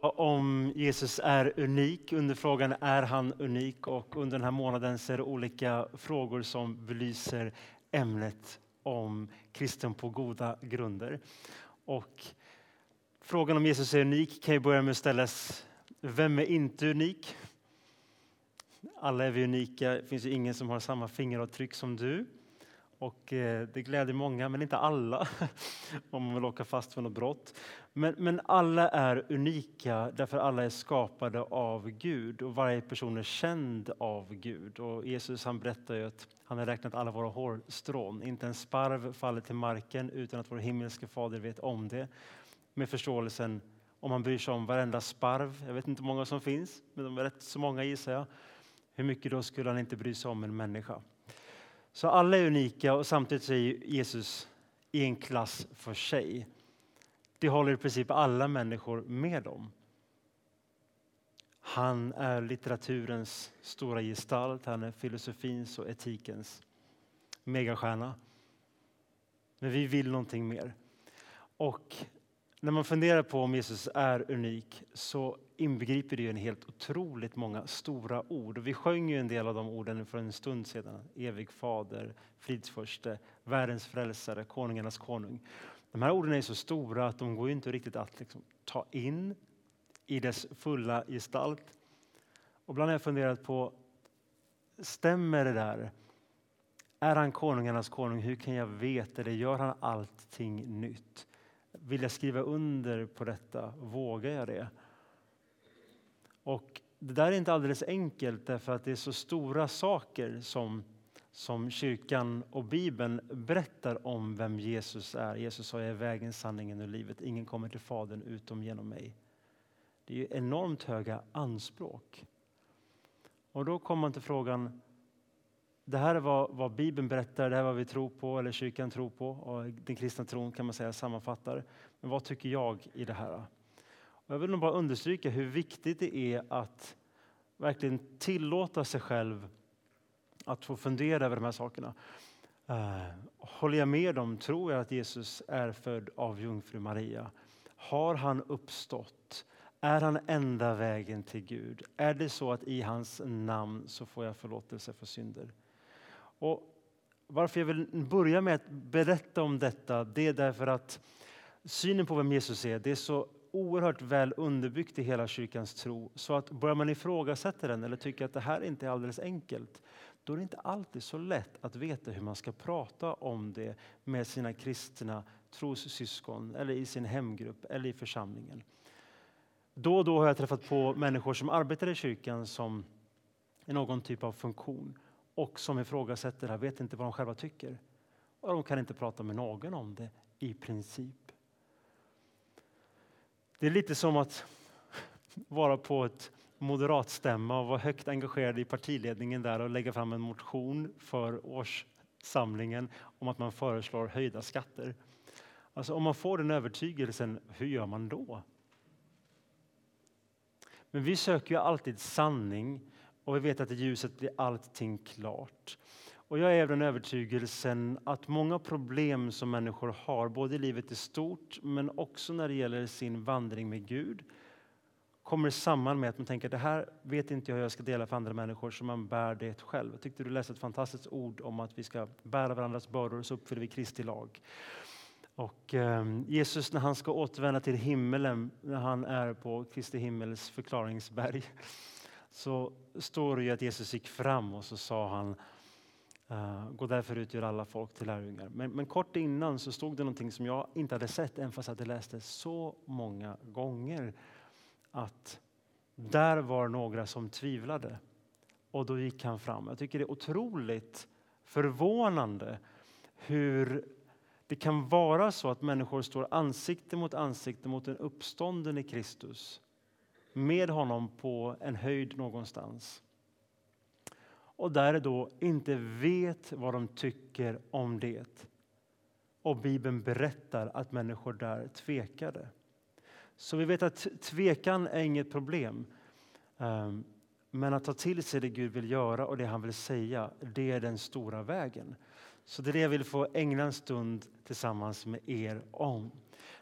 om Jesus är unik. Under frågan är han unik? Och under den här månaden så är det olika frågor som belyser ämnet om kristen på goda grunder. Och frågan om Jesus är unik kan ju börja med att ställas. Vem är inte unik? Alla är vi unika. Det finns ju ingen som har samma fingeravtryck som du. Och eh, det gläder många, men inte alla, om man vill åka fast för något brott. Men, men alla är unika därför alla är skapade av Gud och varje person är känd av Gud. Och Jesus han berättar ju att han har räknat alla våra hårstrån. Inte en sparv faller till marken utan att vår himmelske fader vet om det. Med förståelsen om man bryr sig om varenda sparv, jag vet inte hur många som finns, men de är rätt så många gissar jag. Hur mycket då skulle han inte bry sig om en människa? Så alla är unika och samtidigt är Jesus i en klass för sig. Det håller i princip alla människor med om. Han är litteraturens stora gestalt, han är filosofins och etikens megastjärna. Men vi vill någonting mer. Och när man funderar på om Jesus är unik så inbegriper det ju en helt otroligt många stora ord. Och vi sjöng ju en del av de orden för en stund sedan. Evig fader, fridsförste, världens frälsare, konungarnas konung. De här orden är så stora att de går inte riktigt att liksom ta in i dess fulla gestalt. Och ibland har jag funderat på, stämmer det där? Är han konungarnas konung? Hur kan jag veta det? Gör han allting nytt? Vill jag skriva under på detta? Vågar jag det? Och det där är inte alldeles enkelt därför att det är så stora saker som, som kyrkan och Bibeln berättar om vem Jesus är. Jesus sa jag är vägen, sanningen och livet. Ingen kommer till Fadern utom genom mig. Det är enormt höga anspråk. Och då kommer man till frågan, det här är vad, vad, Bibeln berättar, det här är vad vi tror på, eller kyrkan tror på, och den kristna tron kan man säga sammanfattar. Men vad tycker jag i det här? Jag vill nog bara understryka hur viktigt det är att verkligen tillåta sig själv att få fundera över de här sakerna. Eh, håller jag med om, tror jag att Jesus är född av jungfru Maria? Har han uppstått? Är han enda vägen till Gud? Är det så att i hans namn så får jag förlåtelse för synder? Och varför jag vill börja med att berätta om detta, det är därför att synen på vem Jesus är, det är så oerhört väl underbyggt i hela kyrkans tro. Så att börjar man ifrågasätta den eller tycker att det här inte är alldeles enkelt, då är det inte alltid så lätt att veta hur man ska prata om det med sina kristna trossyskon eller i sin hemgrupp eller i församlingen. Då och då har jag träffat på människor som arbetar i kyrkan som i någon typ av funktion och som ifrågasätter det här, vet inte vad de själva tycker. Och de kan inte prata med någon om det i princip. Det är lite som att vara på ett moderatstämma och vara högt engagerad i partiledningen där och lägga fram en motion för årssamlingen om att man föreslår höjda skatter. Alltså om man får den övertygelsen, hur gör man då? Men vi söker ju alltid sanning och vi vet att i ljuset blir allting klart. Och jag är av den övertygelsen att många problem som människor har, både i livet i stort men också när det gäller sin vandring med Gud, kommer samman med att man tänker att det här vet inte jag hur jag ska dela för andra människor, så man bär det själv. Jag tyckte du läste ett fantastiskt ord om att vi ska bära varandras bördor, så uppfyller vi Kristi lag. Och eh, Jesus när han ska återvända till himmelen, när han är på Kristi himmels förklaringsberg, så står det ju att Jesus gick fram och så sa han Uh, gå därför ut och gör alla folk till lärjungar. Men, men, kort innan så stod det någonting som jag inte hade sett, även fast jag hade läst det så många gånger. Att där var några som tvivlade. Och då gick han fram. Jag tycker det är otroligt förvånande hur det kan vara så att människor står ansikte mot ansikte mot den uppstånden i Kristus med honom på en höjd någonstans och där då inte vet vad de tycker om det. Och Bibeln berättar att människor där tvekade. Så vi vet att tvekan är inget problem. Ehm, men att ta till sig det Gud vill göra och det han vill säga, det är den stora vägen. Så det är det jag vill få ägna en stund tillsammans med er om.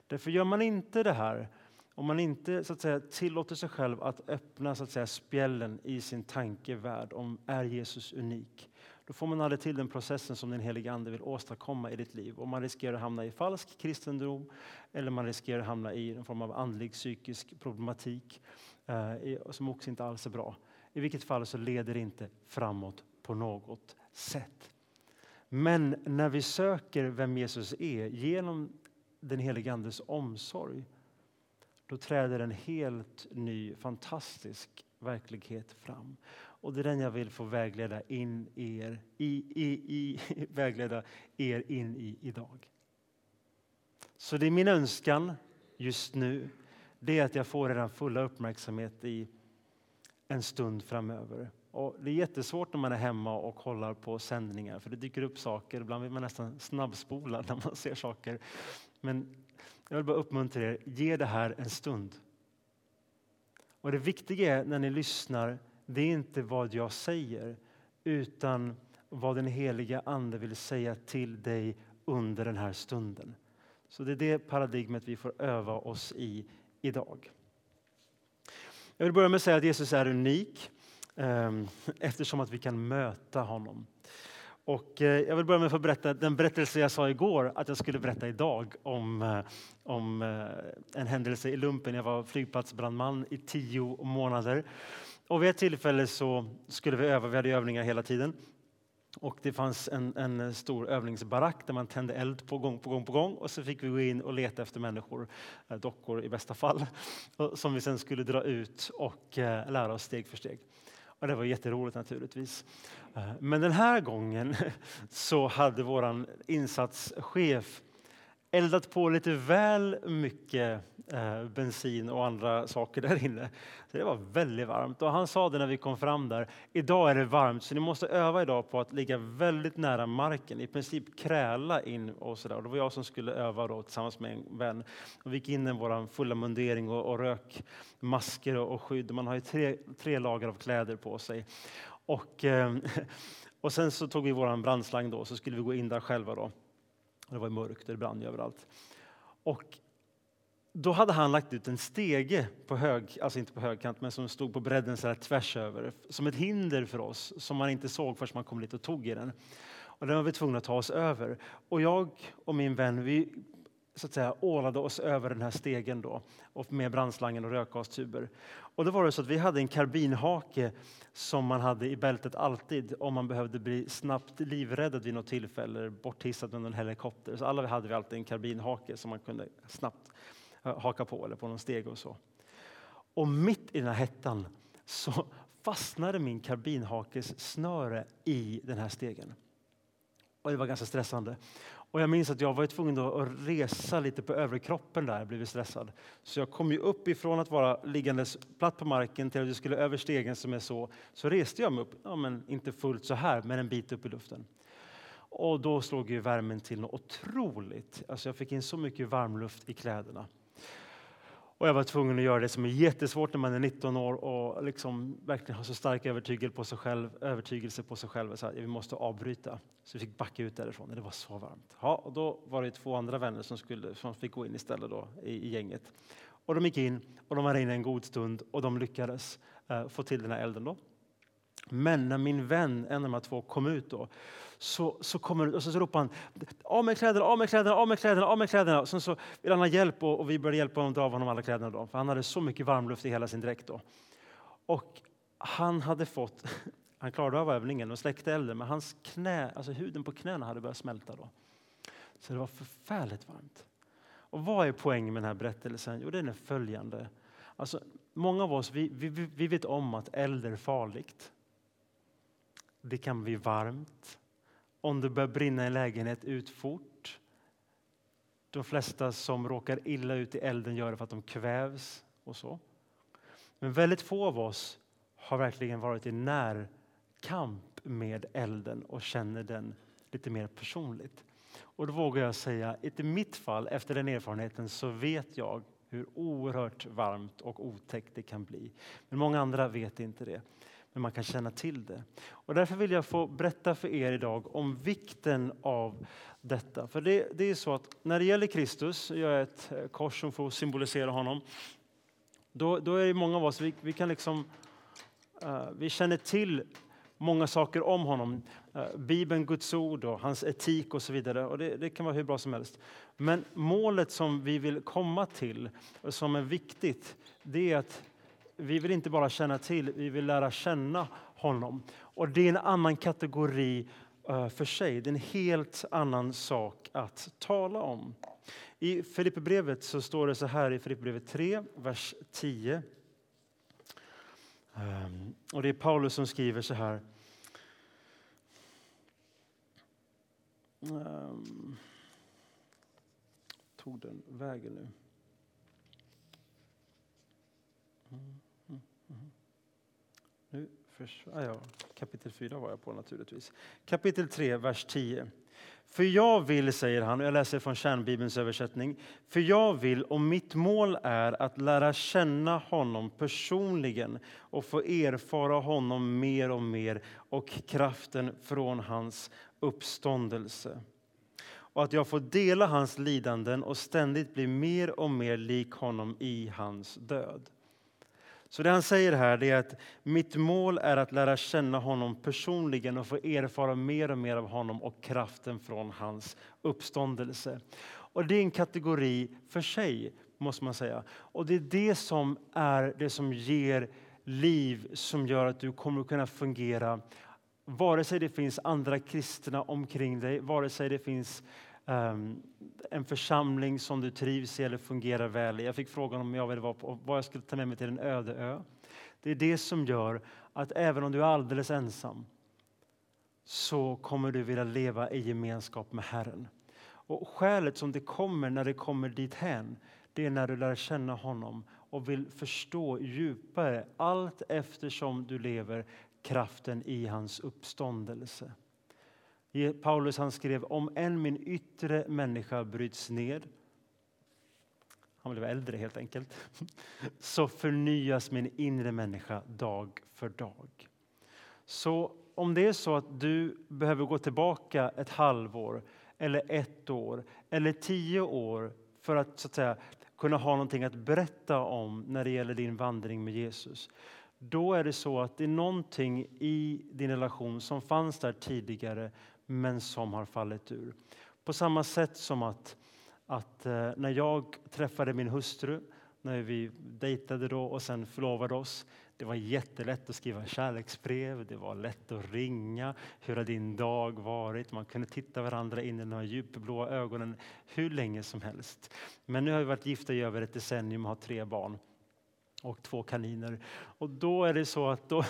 Därför gör man inte det här om man inte så att säga, tillåter sig själv att öppna så att säga, spjällen i sin tankevärld om är Jesus unik, då får man aldrig till den processen som den helige Ande vill åstadkomma i ditt liv. Och man riskerar att hamna i falsk kristendom eller man riskerar att hamna i en form av andlig psykisk problematik eh, som också inte alls är bra. I vilket fall så leder det inte framåt på något sätt. Men när vi söker vem Jesus är genom den helige Andes omsorg då träder en helt ny, fantastisk verklighet fram. Och det är den jag vill få vägleda in er i, i, i, vägleda er in i idag. Så det är min önskan just nu, det är att jag får er fulla uppmärksamhet i en stund framöver. Och det är jättesvårt när man är hemma och kollar på sändningar för det dyker upp saker. Ibland vill man nästan snabbspola när man ser saker. Men jag vill bara uppmuntra er, ge det här en stund. Och det viktiga är när ni lyssnar, det är inte vad jag säger utan vad den heliga Ande vill säga till dig under den här stunden. Så det är det paradigmet vi får öva oss i idag. Jag vill börja med att säga att Jesus är unik ehm, eftersom att vi kan möta honom. Och eh, jag vill börja med att berätta den berättelse jag sa igår att jag skulle berätta idag om, eh, om eh, en händelse i lumpen. Jag var flygplatsbrandman i tio månader. Och vid ett tillfälle så skulle vi öva, vi hade övningar hela tiden. Och det fanns en, en, stor övningsbarack där man tände eld på gång på gång på gång och så fick vi gå in och leta efter människor, dockor i bästa fall, som vi sen skulle dra ut och lära oss steg för steg. Och det var jätteroligt naturligtvis. Eh, men den här gången så hade vår insatschef eldat på lite väl mycket eh, bensin och andra saker där inne. Så det var väldigt varmt. Och han sa det när vi kom fram där, idag är det varmt så ni måste öva idag på att ligga väldigt nära marken, i princip kräla in och sådär. Det var jag som skulle öva då tillsammans med en vän. Och vi gick in i vår fulla mundering och, och rök masker och, och skydd. Man har ju tre, tre lager av kläder på sig. Och, eh, och sen så tog vi vår brandslang då, så skulle vi gå in där själva då. Det var mörkt, det brann överallt. Och då hade han lagt ut en stege på hög, alltså inte på högkant, men som stod på bredden så här tvärs över, som ett hinder för oss som man inte såg förrän man kom dit och tog i den. Och den var vi tvungna att ta oss över. Och jag och min vän, vi så att säga ålade oss över den här stegen då, och med brandslangen och rökgastuber. Och då var det så att vi hade en karbinhake som man hade i bältet alltid om man behövde bli snabbt livräddad vid något tillfälle, eller borthissad med en helikopter. Så alla hade vi alltid en karbinhake som man kunde snabbt eh, haka på eller på någon steg och så. Och mitt i den här hettan så fastnade min karbinhakes snöre i den här stegen. Och det var ganska stressande. Och jag minns att jag var tvungen att resa lite på överkroppen där jag blev stressad. Så jag kom ju upp ifrån att vara liggandes platt på marken till att jag skulle över stegen som är så. Så reste jag mig upp, ja, men inte fullt så här, men en bit upp i luften. Och då slog ju värmen till något otroligt. Alltså jag fick in så mycket varmluft i kläderna. Och jag var tvungen att göra det som är jättesvårt när man är 19 år och liksom verkligen har så stark övertygelse på sig själv, övertygelse på sig själv så att vi måste avbryta. Så vi fick backa ut därifrån, det var så varmt. Ja, och då var det två andra vänner som, skulle, som fick gå in istället då, i, i gänget. Och de gick in och de var inne en god stund och de lyckades eh, få till den här elden. Då. Men när min vän, en av de här två, kom ut då, så, så, kommer, och så, så ropar han av med kläderna, av med kläderna, av med kläderna, av med kläderna. Och sen så vill han ha hjälp och, och vi började hjälpa honom att dra av honom alla kläderna. Då, för han hade så mycket varmluft i hela sin dräkt. Då. Och han hade fått, han klarade av övningen och släckte elden, men hans knä, alltså huden på knäna hade börjat smälta. Då. Så det var förfärligt varmt. Och vad är poängen med den här berättelsen? Jo, den är följande. Alltså, många av oss vi, vi, vi vet om att eld är farligt. Det kan bli varmt. Om det börjar brinna i en lägenhet, ut fort. De flesta som råkar illa ut i elden gör det för att de kvävs och så. Men väldigt få av oss har verkligen varit i närkamp med elden och känner den lite mer personligt. Och då vågar jag säga, i mitt fall, efter den erfarenheten, så vet jag hur oerhört varmt och otäckt det kan bli. Men många andra vet inte det men man kan känna till det. Och därför vill jag få berätta för er idag om vikten av detta. För det, det är så att när det gäller Kristus, jag är ett eh, kors som får symbolisera honom, då, då är det många av oss, vi, vi kan liksom, uh, vi känner till många saker om honom. Uh, Bibeln, Guds ord och hans etik och så vidare. Och det, det, kan vara hur bra som helst. Men målet som vi vill komma till, som är viktigt, det är att vi vill inte bara känna till, vi vill lära känna honom. Och det är en annan kategori eh, för sig. Det är en helt annan sak att tala om. I Filipperbrevet så står det så här i Filipperbrevet 3, vers 10. Ehm, och det är Paulus som skriver så här. Ehm, tog den vägen nu? Mm. Nu försvann... Ah, ja, kapitel 4 var jag på naturligtvis. Kapitel 3, vers 10. För jag vill, säger han, och jag läser från kärnbibelns översättning, för jag vill och mitt mål är att lära känna honom personligen och få erfara honom mer och mer och kraften från hans uppståndelse. Och att jag får dela hans lidanden och ständigt bli mer och mer lik honom i hans död. Så det han säger här är att mitt mål är att lära känna honom personligen och få erfara mer och mer av honom och kraften från hans uppståndelse. Och det är en kategori för sig, måste man säga. Och det är det som är det som ger liv, som gör att du kommer att kunna fungera vare sig det finns andra kristna omkring dig, vare sig det finns um, en församling som du trivs i eller fungerar väl i. Jag fick frågan om jag ville vara på, vad jag skulle ta med mig till en öde ö. Det är det som gör att även om du är alldeles ensam så kommer du vilja leva i gemenskap med Herren. Och skälet som det kommer när det kommer dit hen, det är när du lär känna honom och vill förstå djupare allt eftersom du lever kraften i hans uppståndelse. Paulus han skrev om än min yttre människa bryts ned han blev äldre helt enkelt, så förnyas min inre människa dag för dag. Så om det är så att du behöver gå tillbaka ett halvår eller ett år eller tio år för att, så att säga, kunna ha någonting att berätta om när det gäller din vandring med Jesus. Då är det så att det är någonting i din relation som fanns där tidigare men som har fallit ur. På samma sätt som att, att eh, när jag träffade min hustru, när vi dejtade då och sen förlovade oss, det var jättelätt att skriva kärleksbrev, det var lätt att ringa. Hur har din dag varit? Man kunde titta varandra in i de djupblåa ögonen hur länge som helst. Men nu har vi varit gifta i över ett decennium och har tre barn och två kaniner. Och då är det så att då,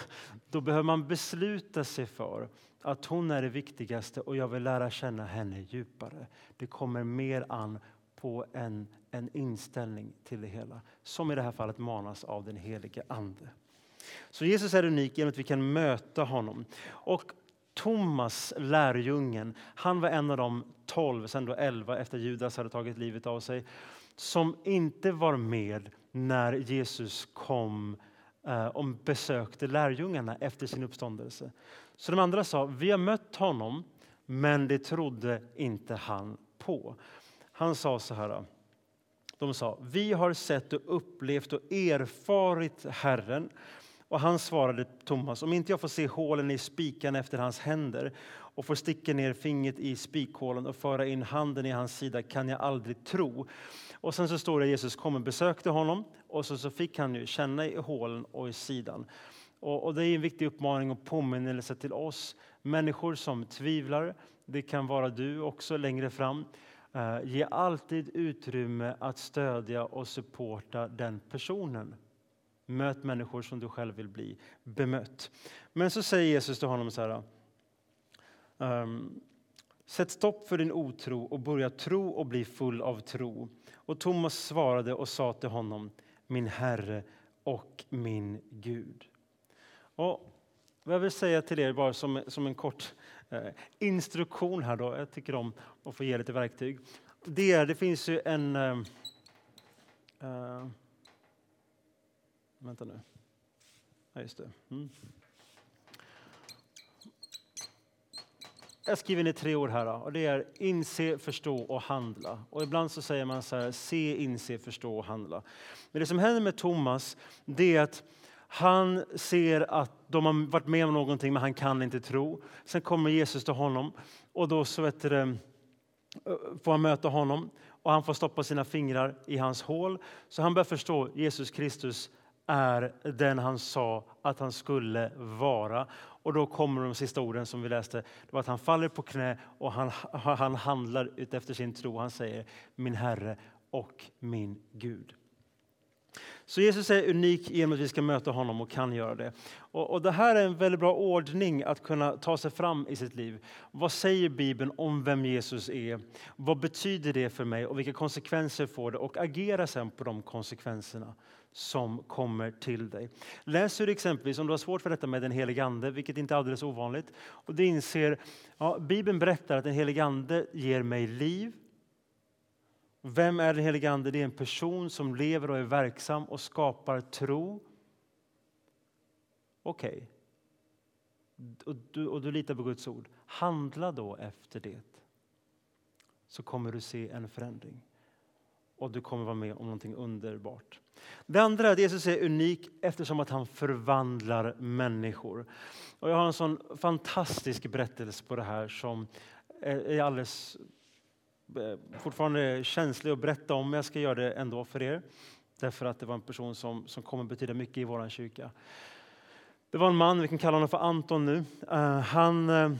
då behöver man besluta sig för att hon är det viktigaste och jag vill lära känna henne djupare. Det kommer mer an på en, en inställning till det hela, som i det här fallet manas av den helige Ande. Så Jesus är unik genom att vi kan möta honom. Och Thomas, lärjungen, han var en av de tolv, sen då elva efter Judas hade tagit livet av sig, som inte var med när Jesus kom eh, och besökte lärjungarna efter sin uppståndelse. Så de andra sa, vi har mött honom, men det trodde inte han på. Han sa så här, de sa, vi har sett och upplevt och erfarit Herren. Och han svarade Thomas, om inte jag får se hålen i spikan efter hans händer och får sticka ner fingret i spikhålen och föra in handen i hans sida kan jag aldrig tro. Och sen så står det att Jesus kom och besökte honom och så, så fick han ju känna i hålen och i sidan. Och, och, det är en viktig uppmaning och påminnelse till oss människor som tvivlar. Det kan vara du också längre fram. Eh, ge alltid utrymme att stödja och supporta den personen. Möt människor som du själv vill bli bemött. Men så säger Jesus till honom så här. Um, Sätt stopp för din otro och börja tro och bli full av tro. Och Thomas svarade och sa till honom, min Herre och min Gud. Och vad jag vill säga till er bara som, som en kort eh, instruktion här då, jag tycker om att få ge lite verktyg. Det, är, det finns ju en... Eh, eh, vänta nu. Ja, just det. Mm. jag skriver ner tre ord här och det är inse, förstå och handla. Och ibland så säger man så här, se, inse, förstå och handla. Men det som händer med Thomas, det är att han ser att de har varit med om någonting men han kan inte tro. Sen kommer Jesus till honom och då så vet du, får han möta honom och han får stoppa sina fingrar i hans hål. Så han börjar förstå Jesus Kristus är den han sa att han skulle vara. Och då kommer de sista orden som vi läste. Det var att han faller på knä och han, han handlar utefter sin tro. Han säger min Herre och min Gud. Så Jesus är unik genom att vi ska möta honom och kan göra det. Och, och, Det här är en väldigt bra ordning att kunna ta sig fram i sitt liv. Vad säger Bibeln om vem Jesus är? Vad betyder det för mig och vilka konsekvenser får det? Och agera sen på de konsekvenserna som kommer till dig. Läser du exempelvis om du har svårt för detta med den helige Ande, vilket inte är alldeles ovanligt, och du inser ja, Bibeln berättar att den helige Ande ger mig liv. Vem är den helige Ande? Det är en person som lever och är verksam och skapar tro. Okej. Okay. Och, du, och du litar på Guds ord. Handla då efter det. Så kommer du se en förändring. Och du kommer vara med om någonting underbart. Det andra är att Jesus är unik eftersom att han förvandlar människor. Och jag har en sån fantastisk berättelse på det här som är alldeles eh, fortfarande känslig att berätta om, men jag ska göra det ändå för er. Därför att det var en person som, som kommer betyda mycket i vår kyrka. Det var en man, vi kan kalla honom för Anton nu. Uh, han uh,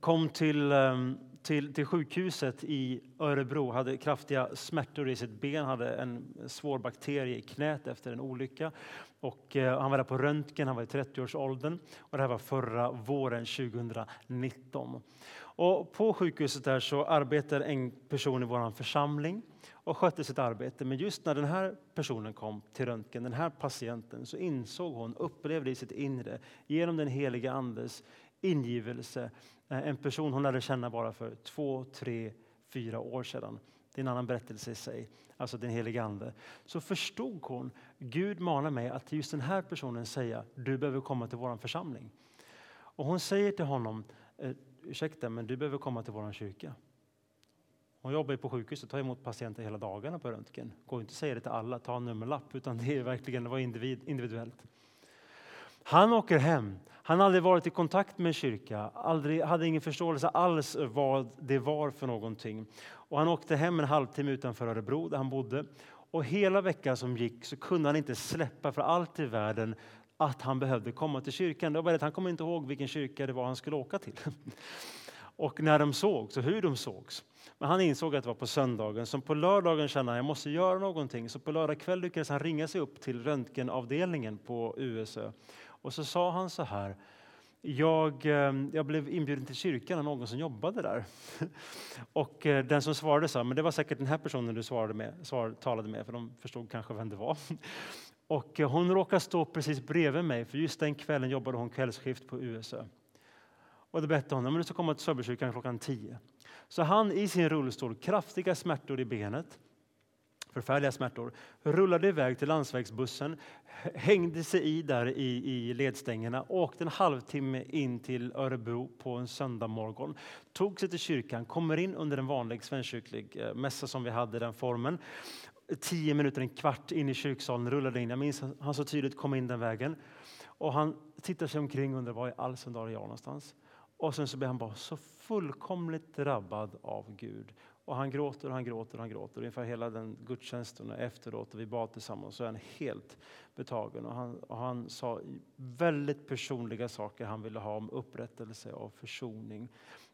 kom till um, till, till sjukhuset i Örebro, hade kraftiga smärtor i sitt ben, hade en svår bakterie i knät efter en olycka. Och, eh, han var där på röntgen, han var i 30-årsåldern och det här var förra våren 2019. Och på sjukhuset där så arbetar en person i vår församling och skötte sitt arbete. Men just när den här personen kom till röntgen, den här patienten, så insåg hon, upplevde i sitt inre, genom den heliga Andes ingivelse, Eh, en person hon lärde känna bara för två, tre, fyra år sedan. Det är en annan berättelse i sig, alltså den helige Ande. Så förstod hon, Gud manar mig att till just den här personen säga, du behöver komma till vår församling. Och hon säger till honom, eh, ursäkta men du behöver komma till vår kyrka. Hon jobbar på sjukhus och tar emot patienter hela dagarna på röntgen. Går inte att säga det till alla, ta en nummerlapp, utan det är verkligen det var individ, individuellt. Han åker hem. Han hade aldrig varit i kontakt med en kyrka, aldrig, hade ingen förståelse alls vad det var för någonting. Och han åkte hem en halvtimme utanför Örebro där han bodde. Och hela veckan som gick så kunde han inte släppa för allt i världen att han behövde komma till kyrkan. Det var att han kom inte ihåg vilken kyrka det var han skulle åka till. Och när de sågs och hur de sågs. Men han insåg att det var på söndagen. Så på lördagen kände han att jag måste göra någonting. Så på lördag kväll lyckades han ringa sig upp till röntgenavdelningen på USÖ och så sa han så här. Jag, eh, jag blev inbjuden till kyrkan av någon som jobbade där. Och eh, den som svarade sa, men det var säkert den här personen du svarade med, svar, talade med, för de förstod kanske vem det var. Och eh, hon råkade stå precis bredvid mig, för just den kvällen jobbade hon kvällsskift på USÖ. Och då berättade hon, men du ska komma till Söderkyrkan klockan tio. Så han i sin rullstol, kraftiga smärtor i benet, förfärliga smärtor, rullade iväg till landsvägsbussen, hängde sig i där i, i ledstängerna, åkte en halvtimme in till Örebro på en söndag morgon, tog sig till kyrkan, kommer in under en vanlig svenskkyrklig eh, mässa som vi hade den formen. Tio minuter, en kvart in i kyrksalen rullade in. Jag minns han så tydligt kom in den vägen. Och han tittar sig omkring och undrar var i all sin dar är jag någonstans? Och sen så blir han bara så fullkomligt drabbad av Gud och han gråter och han gråter och han gråter. Ungefär hela den gudstjänsten efteråt och vi bad tillsammans så är han helt betagen. Och han, och han sa väldigt personliga saker han ville ha om upprättelse och försoning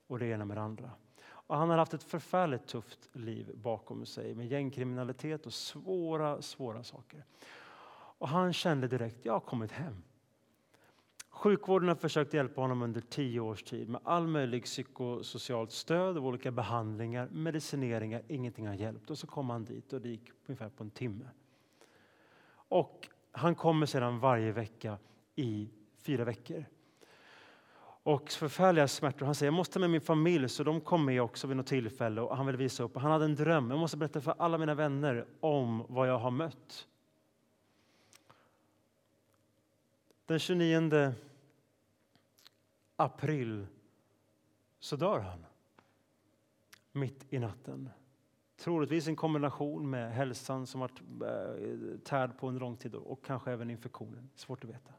och det ena med det andra. Och han har haft ett förfärligt tufft liv bakom sig med gängkriminalitet och svåra, svåra saker. Och han kände direkt, jag har kommit hem. Sjukvården har försökt hjälpa honom under tio års tid med all möjlig psykosocialt stöd och olika behandlingar, medicineringar. Ingenting har hjälpt. Och så kom han dit och det gick ungefär på en timme. Och han kommer sedan varje vecka i fyra veckor. Och förfärliga smärtor. Han säger jag måste med min familj, så de kom med också vid något tillfälle. Och han vill visa upp. Han hade en dröm. Jag måste berätta för alla mina vänner om vad jag har mött. Den 29 april så dör han. Mitt i natten. Troligtvis en kombination med hälsan som varit eh, tärd på under lång tid och kanske även infektionen. Svårt att veta.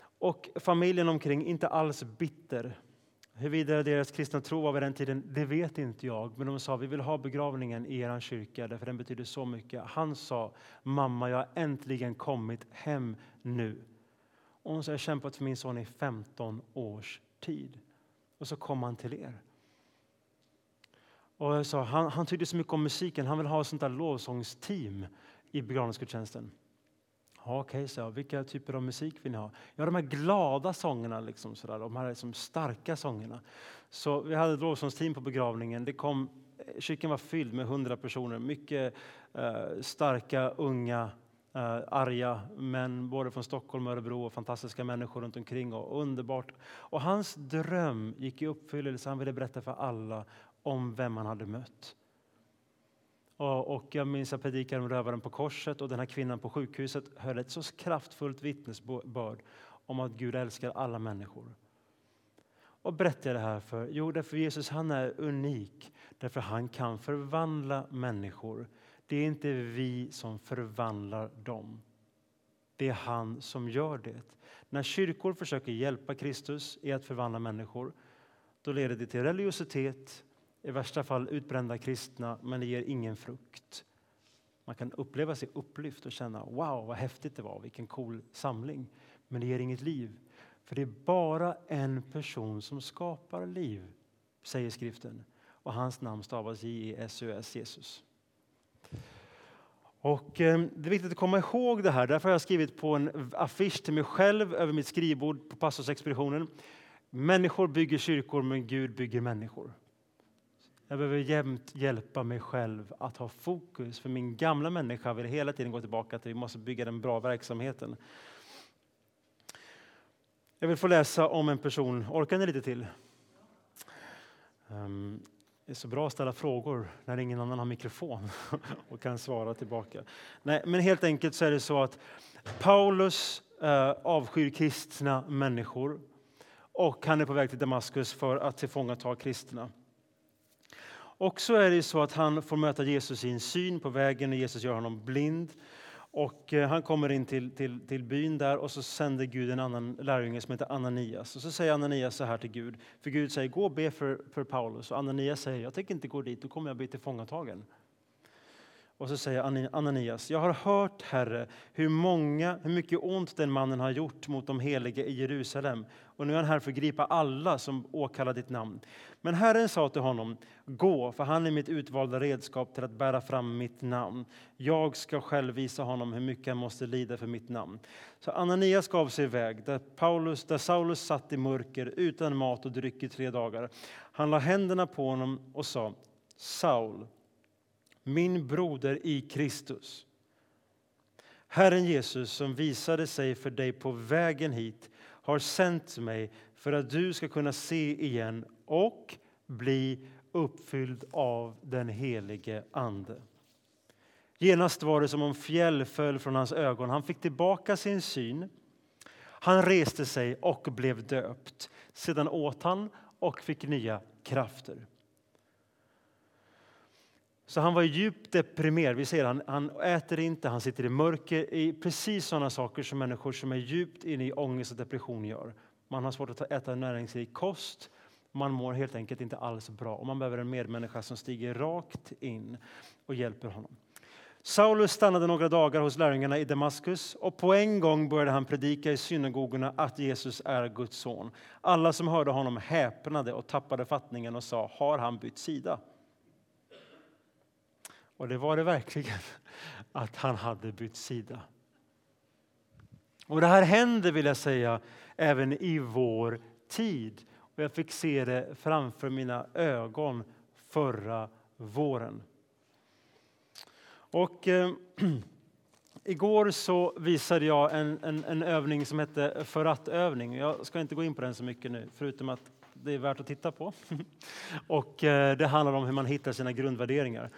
Och familjen omkring, inte alls bitter. Huruvida deras kristna tro var vid den tiden, det vet inte jag. Men de sa, vi vill ha begravningen i er kyrka, därför den betyder så mycket. Han sa, mamma, jag har äntligen kommit hem nu. Och hon sa, jag har kämpat för min son i 15 års tid. Och så kom han till er. Och jag sa, han, han tyckte så mycket om musiken, han vill ha ett sånt där lovsångsteam i begravningsgudstjänsten. Ja, Okej, okay, så vilka typer av musik vill ni ha? Ja, de här glada sångerna, liksom, sådär, de här liksom starka sångerna. Så vi hade ett lovsångsteam på begravningen. Det kom, eh, kyrkan var fylld med hundra personer, mycket eh, starka, unga, eh, arga män, både från Stockholm och Örebro och fantastiska människor runt omkring och underbart. Och hans dröm gick i uppfyllelse, han ville berätta för alla om vem han hade mött. Och jag minns jag predikade om rövaren på korset och den här kvinnan på sjukhuset höll ett så kraftfullt vittnesbörd om att Gud älskar alla människor. Och berättar jag det här för? Jo, därför Jesus han är unik, därför han kan förvandla människor. Det är inte vi som förvandlar dem. Det är han som gör det. När kyrkor försöker hjälpa Kristus i att förvandla människor, då leder det till religiositet, i värsta fall utbrända kristna, men det ger ingen frukt. Man kan uppleva sig upplyft och känna wow vad häftigt det var, vilken cool samling. Men det ger inget liv. För det är bara en person som skapar liv, säger skriften. Och hans namn stavas J-E-S-U-S, Jesus. Och ehm, det är viktigt att komma ihåg det här. Därför har jag skrivit på en affisch till mig själv över mitt skrivbord på pastorsexpeditionen. Människor bygger kyrkor, men Gud bygger människor. Jag behöver jämt hjälpa mig själv att ha fokus. För min gamla människa vill hela tiden gå tillbaka till att vi måste bygga den bra verksamheten. Jag vill få läsa om en person. Orkar ni lite till? Um, det är så bra att ställa frågor när ingen annan har mikrofon och kan svara tillbaka. Nej, men helt enkelt så är det så att Paulus eh, avskyr kristna människor och han är på väg till Damaskus för att tillfångata kristna. Och så är det så att han får möta Jesus i en syn på vägen och Jesus gör honom blind. Och eh, han kommer in till, till, till byn där och så sänder Gud en annan lärjunge som heter Ananias. Och så säger Ananias så här till Gud, för Gud säger gå och be för, för Paulus. Och Ananias säger, jag tänker inte gå dit, då kommer jag bli tillfångatagen. Och så säger Ananias, jag har hört, Herre, hur, många, hur mycket ont den mannen har gjort mot de heliga i Jerusalem. Och nu är han här för att gripa alla som åkallar ditt namn. Men Herren sa till honom, gå, för han är mitt utvalda redskap till att bära fram mitt namn. Jag ska själv visa honom hur mycket han måste lida för mitt namn. Så Ananias gav sig iväg, där, Paulus, där Saulus satt i mörker utan mat och dryck i tre dagar. Han la händerna på honom och sa, Saul, min broder i Kristus. Herren Jesus som visade sig för dig på vägen hit har sänt mig för att du ska kunna se igen och bli uppfylld av den helige Ande. Genast var det som om fjäll föll från hans ögon. Han fick tillbaka sin syn. Han reste sig och blev döpt. Sedan åt han och fick nya krafter. Så han var djupt deprimerad. Vi ser han, han äter inte, han sitter i mörker. I precis sådana saker som människor som är djupt inne i ångest och depression gör. Man har svårt att äta näringsrik kost. Man mår helt enkelt inte alls bra och man behöver en medmänniska som stiger rakt in och hjälper honom. Saulus stannade några dagar hos lärjungarna i Damaskus och på en gång började han predika i synagogorna att Jesus är Guds son. Alla som hörde honom häpnade och tappade fattningen och sa, har han bytt sida? Och det var det verkligen, att han hade bytt sida. Och det här händer, vill jag säga, även i vår tid. Och jag fick se det framför mina ögon förra våren. Och eh, igår så visade jag en, en, en övning som hette för att-övning. Jag ska inte gå in på den så mycket nu, förutom att det är värt att titta på. och eh, det handlar om hur man hittar sina grundvärderingar.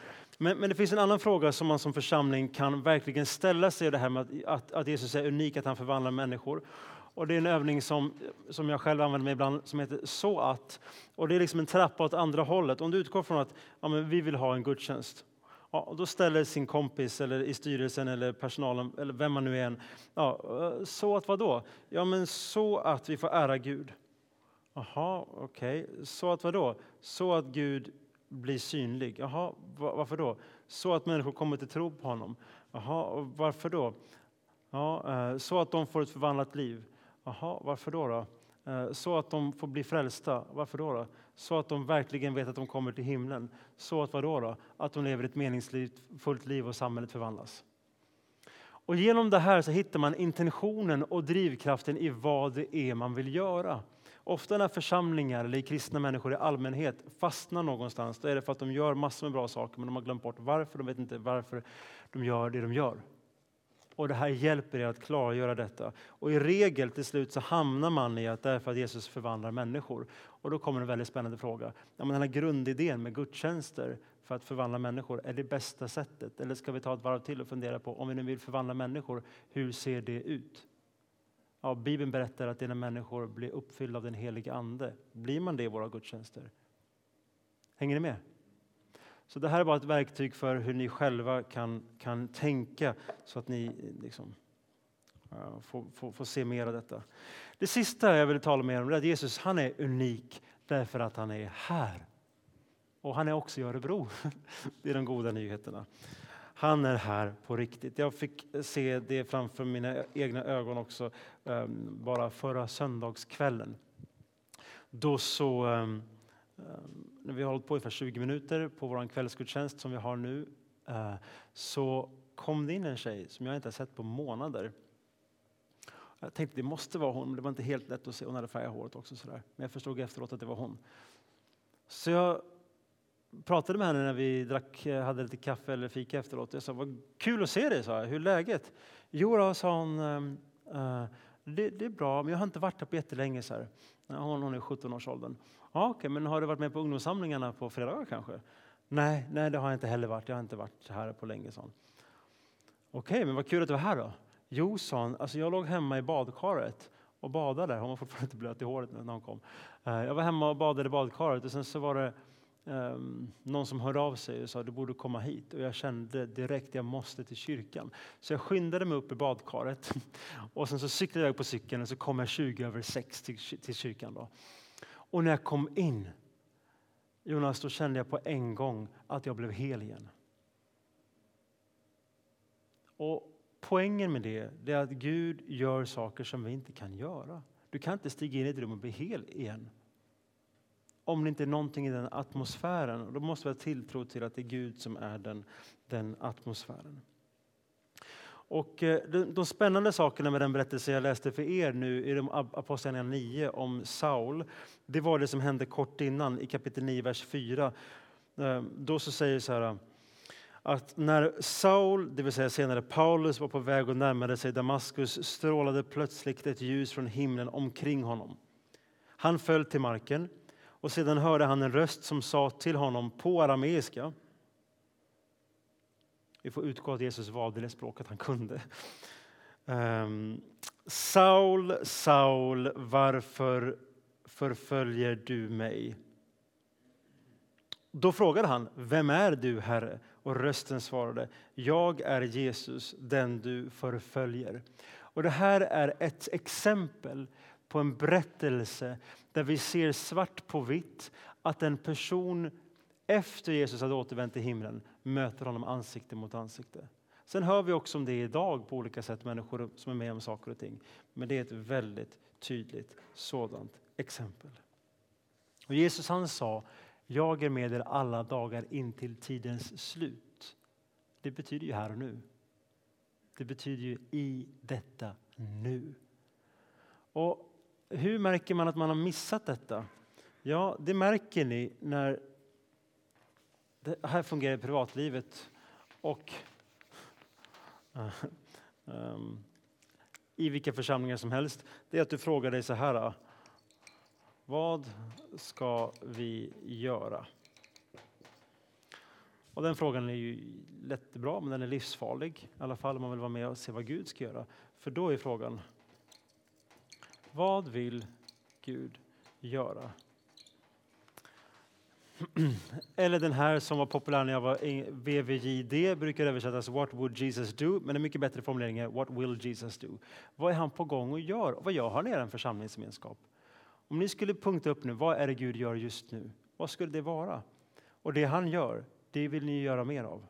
Men, men, det finns en annan fråga som man som församling kan verkligen ställa sig, det här med att, att, att Jesus är unik, att han förvandlar människor. Och det är en övning som, som jag själv använder mig ibland som heter så att. Och det är liksom en trappa åt andra hållet. Om du utgår från att ja, men vi vill ha en gudstjänst. Ja, då ställer sin kompis eller i styrelsen eller personalen eller vem man nu är. Ja, så att vad då? Ja, men så att vi får ära Gud. Jaha, okej. Okay. Så att vad då? Så att Gud bli synlig. Jaha, varför då? Så att människor kommer till tro på honom. Jaha, varför då? Ja, eh, så att de får ett förvandlat liv. Jaha, varför då? då? Eh, så att de får bli frälsta. Varför då, då? Så att de verkligen vet att de kommer till himlen. Så att vad då? då? Att de lever ett meningsfullt liv och samhället förvandlas. Och genom det här så hittar man intentionen och drivkraften i vad det är man vill göra. Ofta när församlingar eller kristna människor i allmänhet fastnar någonstans, då är det för att de gör massor med bra saker, men de har glömt bort varför. De vet inte varför de gör det de gör. Och det här hjälper er att klargöra detta. Och i regel till slut så hamnar man i att därför att Jesus förvandlar människor. Och då kommer en väldigt spännande fråga. Ja, men den här grundidén med gudstjänster för att förvandla människor, är det bästa sättet? Eller ska vi ta ett varv till och fundera på, om vi nu vill förvandla människor, hur ser det ut? Ja, Bibeln berättar att det är när människor blir uppfyllda av den helige Ande. Blir man det i våra gudstjänster? Hänger ni med? Så det här är bara ett verktyg för hur ni själva kan, kan tänka så att ni liksom, får, får, får, se mer av detta. Det sista jag vill tala med om är att Jesus han är unik därför att han är här. Och han är också i Örebro. Det är de goda nyheterna. Han är här på riktigt. Jag fick se det framför mina egna ögon också ehm, bara förra söndagskvällen. Då så när vi har hållit på ungefär 20 minuter på vår kvällsgudstjänst som vi har nu eh, så kom det in en tjej som jag inte har sett på månader. Jag tänkte det måste vara hon, men det var inte helt lätt att se. Hon hade färgat håret också. Sådär. Men jag förstod efteråt att det var hon. Så jag pratade med henne när vi drack, eh, hade lite kaffe eller fika efteråt. Jag sa, vad kul att se dig, sa jag. Hur är läget? Jo då, sa hon, ehm, eh, det, det, är bra, men jag har inte varit här på jättelänge. Så här. Hon, hon är 17-årsåldern. Ja, okay, men har du varit med på ungdomssamlingarna på fredagar kanske? Nej, nej, det har jag inte heller varit. Jag har inte varit här på länge, sa hon. Okej, okay, men vad kul att du var här då. Jo, sa hon, alltså jag låg hemma i badkaret och badade. Hon var fortfarande inte blöt i håret när hon kom. Eh, jag var hemma och badade i badkaret och sen så var det um, någon som hörde av sig och sa du borde komma hit. Och jag kände direkt jag måste till kyrkan. Så jag skyndade mig upp i badkaret och sen så cyklade jag på cykeln och så kom jag 20 över 6 till, till kyrkan. Då. Och när jag kom in, Jonas, då kände jag på en gång att jag blev hel igen. Och Poängen med det, det är att Gud gör saker som vi inte kan göra. Du kan inte stiga in i ett rum och bli hel igen om det inte är någonting i den atmosfären. då måste vi ha tilltro till att det är Gud som är den, den atmosfären. Och eh, de, de, spännande sakerna med den berättelse jag läste för er nu i Apostlagärningarna 9 om Saul, det var det som hände kort innan i kapitel 9, vers 4. Ehm, då så säger det så här att när Saul, det vill säga senare Paulus, var på väg och närmade sig Damaskus strålade plötsligt ett ljus från himlen omkring honom. Han föll till marken och sedan hörde han en röst som sa till honom på arameiska. Vi får utgå att Jesus valde det språket han kunde. Um, Saul, Saul, varför förföljer du mig? Då frågade han, vem är du, Herre? Och rösten svarade, jag är Jesus, den du förföljer. Och det här är ett exempel på en berättelse där vi ser svart på vitt att en person efter Jesus hade återvänt till himlen möter honom ansikte mot ansikte. Sen hör vi också om det idag på olika sätt, människor som är med om saker och ting. Men det är ett väldigt tydligt sådant exempel. Och Jesus han sa, jag är med er alla dagar in till tidens slut. Det betyder ju här och nu. Det betyder ju i detta nu. Och hur märker man att man har missat detta? Ja, det märker ni när det här fungerar i privatlivet och um, i vilka församlingar som helst. Det är att du frågar dig så här. Eh, vad ska vi göra? Och den frågan är ju jättebra, men den är livsfarlig. I alla fall om man vill vara med och se vad Gud ska göra. För då är frågan, vad vill Gud göra? Eller den här som var populär när jag var VVJD brukar översättas What would Jesus do? Men en mycket bättre formulering är What will Jesus do? Vad är han på gång och gör? Vad gör han i er församlingsgemenskap? Om ni skulle punkta upp nu, vad är det Gud gör just nu? Vad skulle det vara? Och det han gör, det vill ni göra mer av.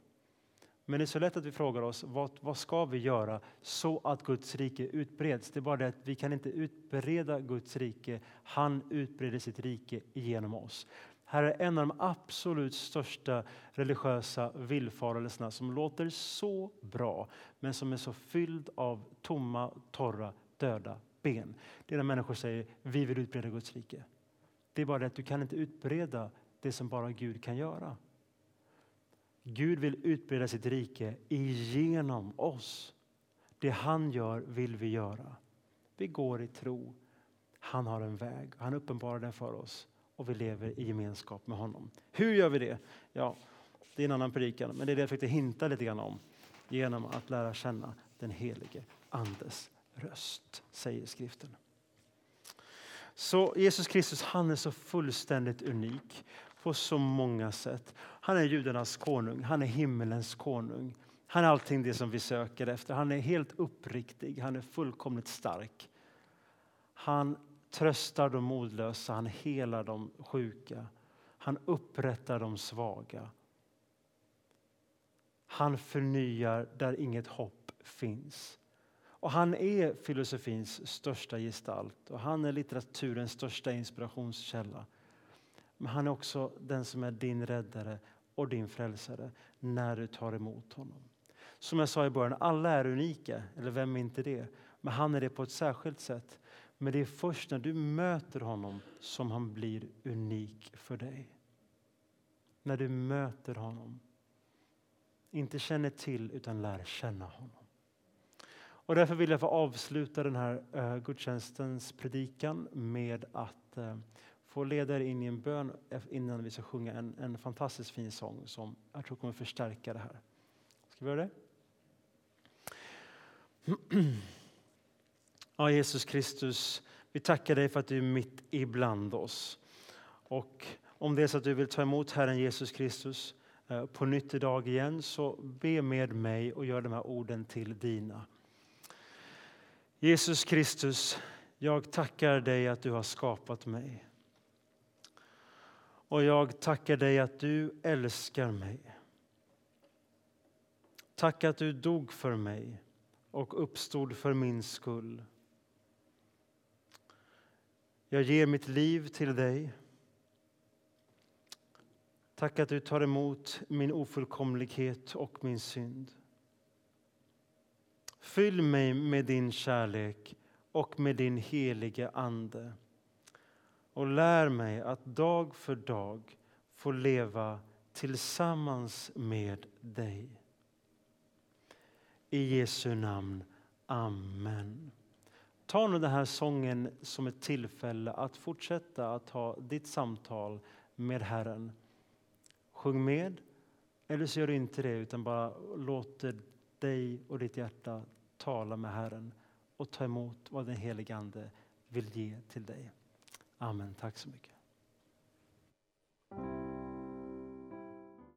Men det är så lätt att vi frågar oss vad, vad ska vi göra så att Guds rike utbreds? Det är bara det att vi kan inte utbreda Guds rike. Han utbreder sitt rike genom oss. Här är en av de absolut största religiösa villfarelserna som låter så bra men som är så fylld av tomma, torra, döda ben. Det är när människor säger vi vill utbreda Guds rike. Det är bara det att du kan inte utbreda det som bara Gud kan göra. Gud vill utbreda sitt rike genom oss. Det han gör vill vi göra. Vi går i tro. Han har en väg. Han uppenbarar den för oss och vi lever i gemenskap med honom. Hur gör vi det? Ja, det är en annan predikan, men det är det jag försökte hinta lite grann om genom att lära känna den helige Andes röst, säger skriften. Så Jesus Kristus, han är så fullständigt unik på så många sätt. Han är judarnas konung, han är himmelens konung. Han är allting det som vi söker efter. Han är helt uppriktig, han är fullkomligt stark. Han tröstar de modlösa, han helar de sjuka. Han upprättar de svaga. Han förnyar där inget hopp finns. Och han är filosofins största gestalt och han är litteraturens största inspirationskälla. Men han är också den som är din räddare och din frälsare när du tar emot honom. Som jag sa i början, alla är unika, eller vem är inte det? Men han är det på ett särskilt sätt. Men det är först när du möter honom som han blir unik för dig. När du möter honom. Inte känner till, utan lär känna honom. Och därför vill jag få avsluta den här uh, gudstjänstens predikan med att uh, få leda er in i en bön innan vi ska sjunga en, en fantastiskt fin sång som jag tror kommer förstärka det här. Ska vi göra det? Ja, Jesus Kristus, vi tackar dig för att du är mitt ibland oss. Och om det är så att du vill ta emot Herren Jesus Kristus eh, på nytt idag igen, så be med mig och gör de här orden till dina. Jesus Kristus, jag tackar dig att du har skapat mig. Och jag tackar dig att du älskar mig. Tack att du dog för mig och uppstod för min skull. Jag ger mitt liv till dig. Tack att du tar emot min ofullkomlighet och min synd. Fyll mig med din kärlek och med din helige Ande och lär mig att dag för dag få leva tillsammans med dig. I Jesu namn. Amen. Ta nu den här sången som ett tillfälle att fortsätta att ha ditt samtal med Herren. Sjung med, eller så gör du inte det utan bara låter dig och ditt hjärta tala med Herren och ta emot vad den helige Ande vill ge till dig. Amen. Tack så mycket.